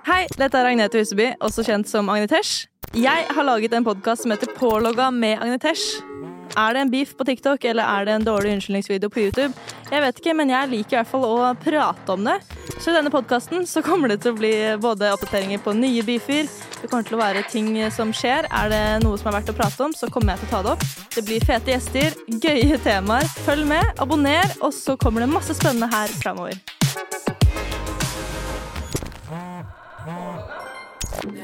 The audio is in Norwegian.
Hei, dette er Agnete Huseby, også kjent som Agnetesh. Jeg har laget en podkast som heter Pålogga med Agnetesh. Er det en beef på TikTok, eller er det en dårlig unnskyldningsvideo på YouTube? Jeg vet ikke, men jeg liker i hvert fall å prate om det. Så i denne podkasten så kommer det til å bli både oppdateringer på nye beefer, det kommer til å være ting som skjer. Er det noe som er verdt å prate om, så kommer jeg til å ta det opp. Det blir fete gjester, gøye temaer. Følg med, abonner, og så kommer det masse spennende her framover. 아. 네,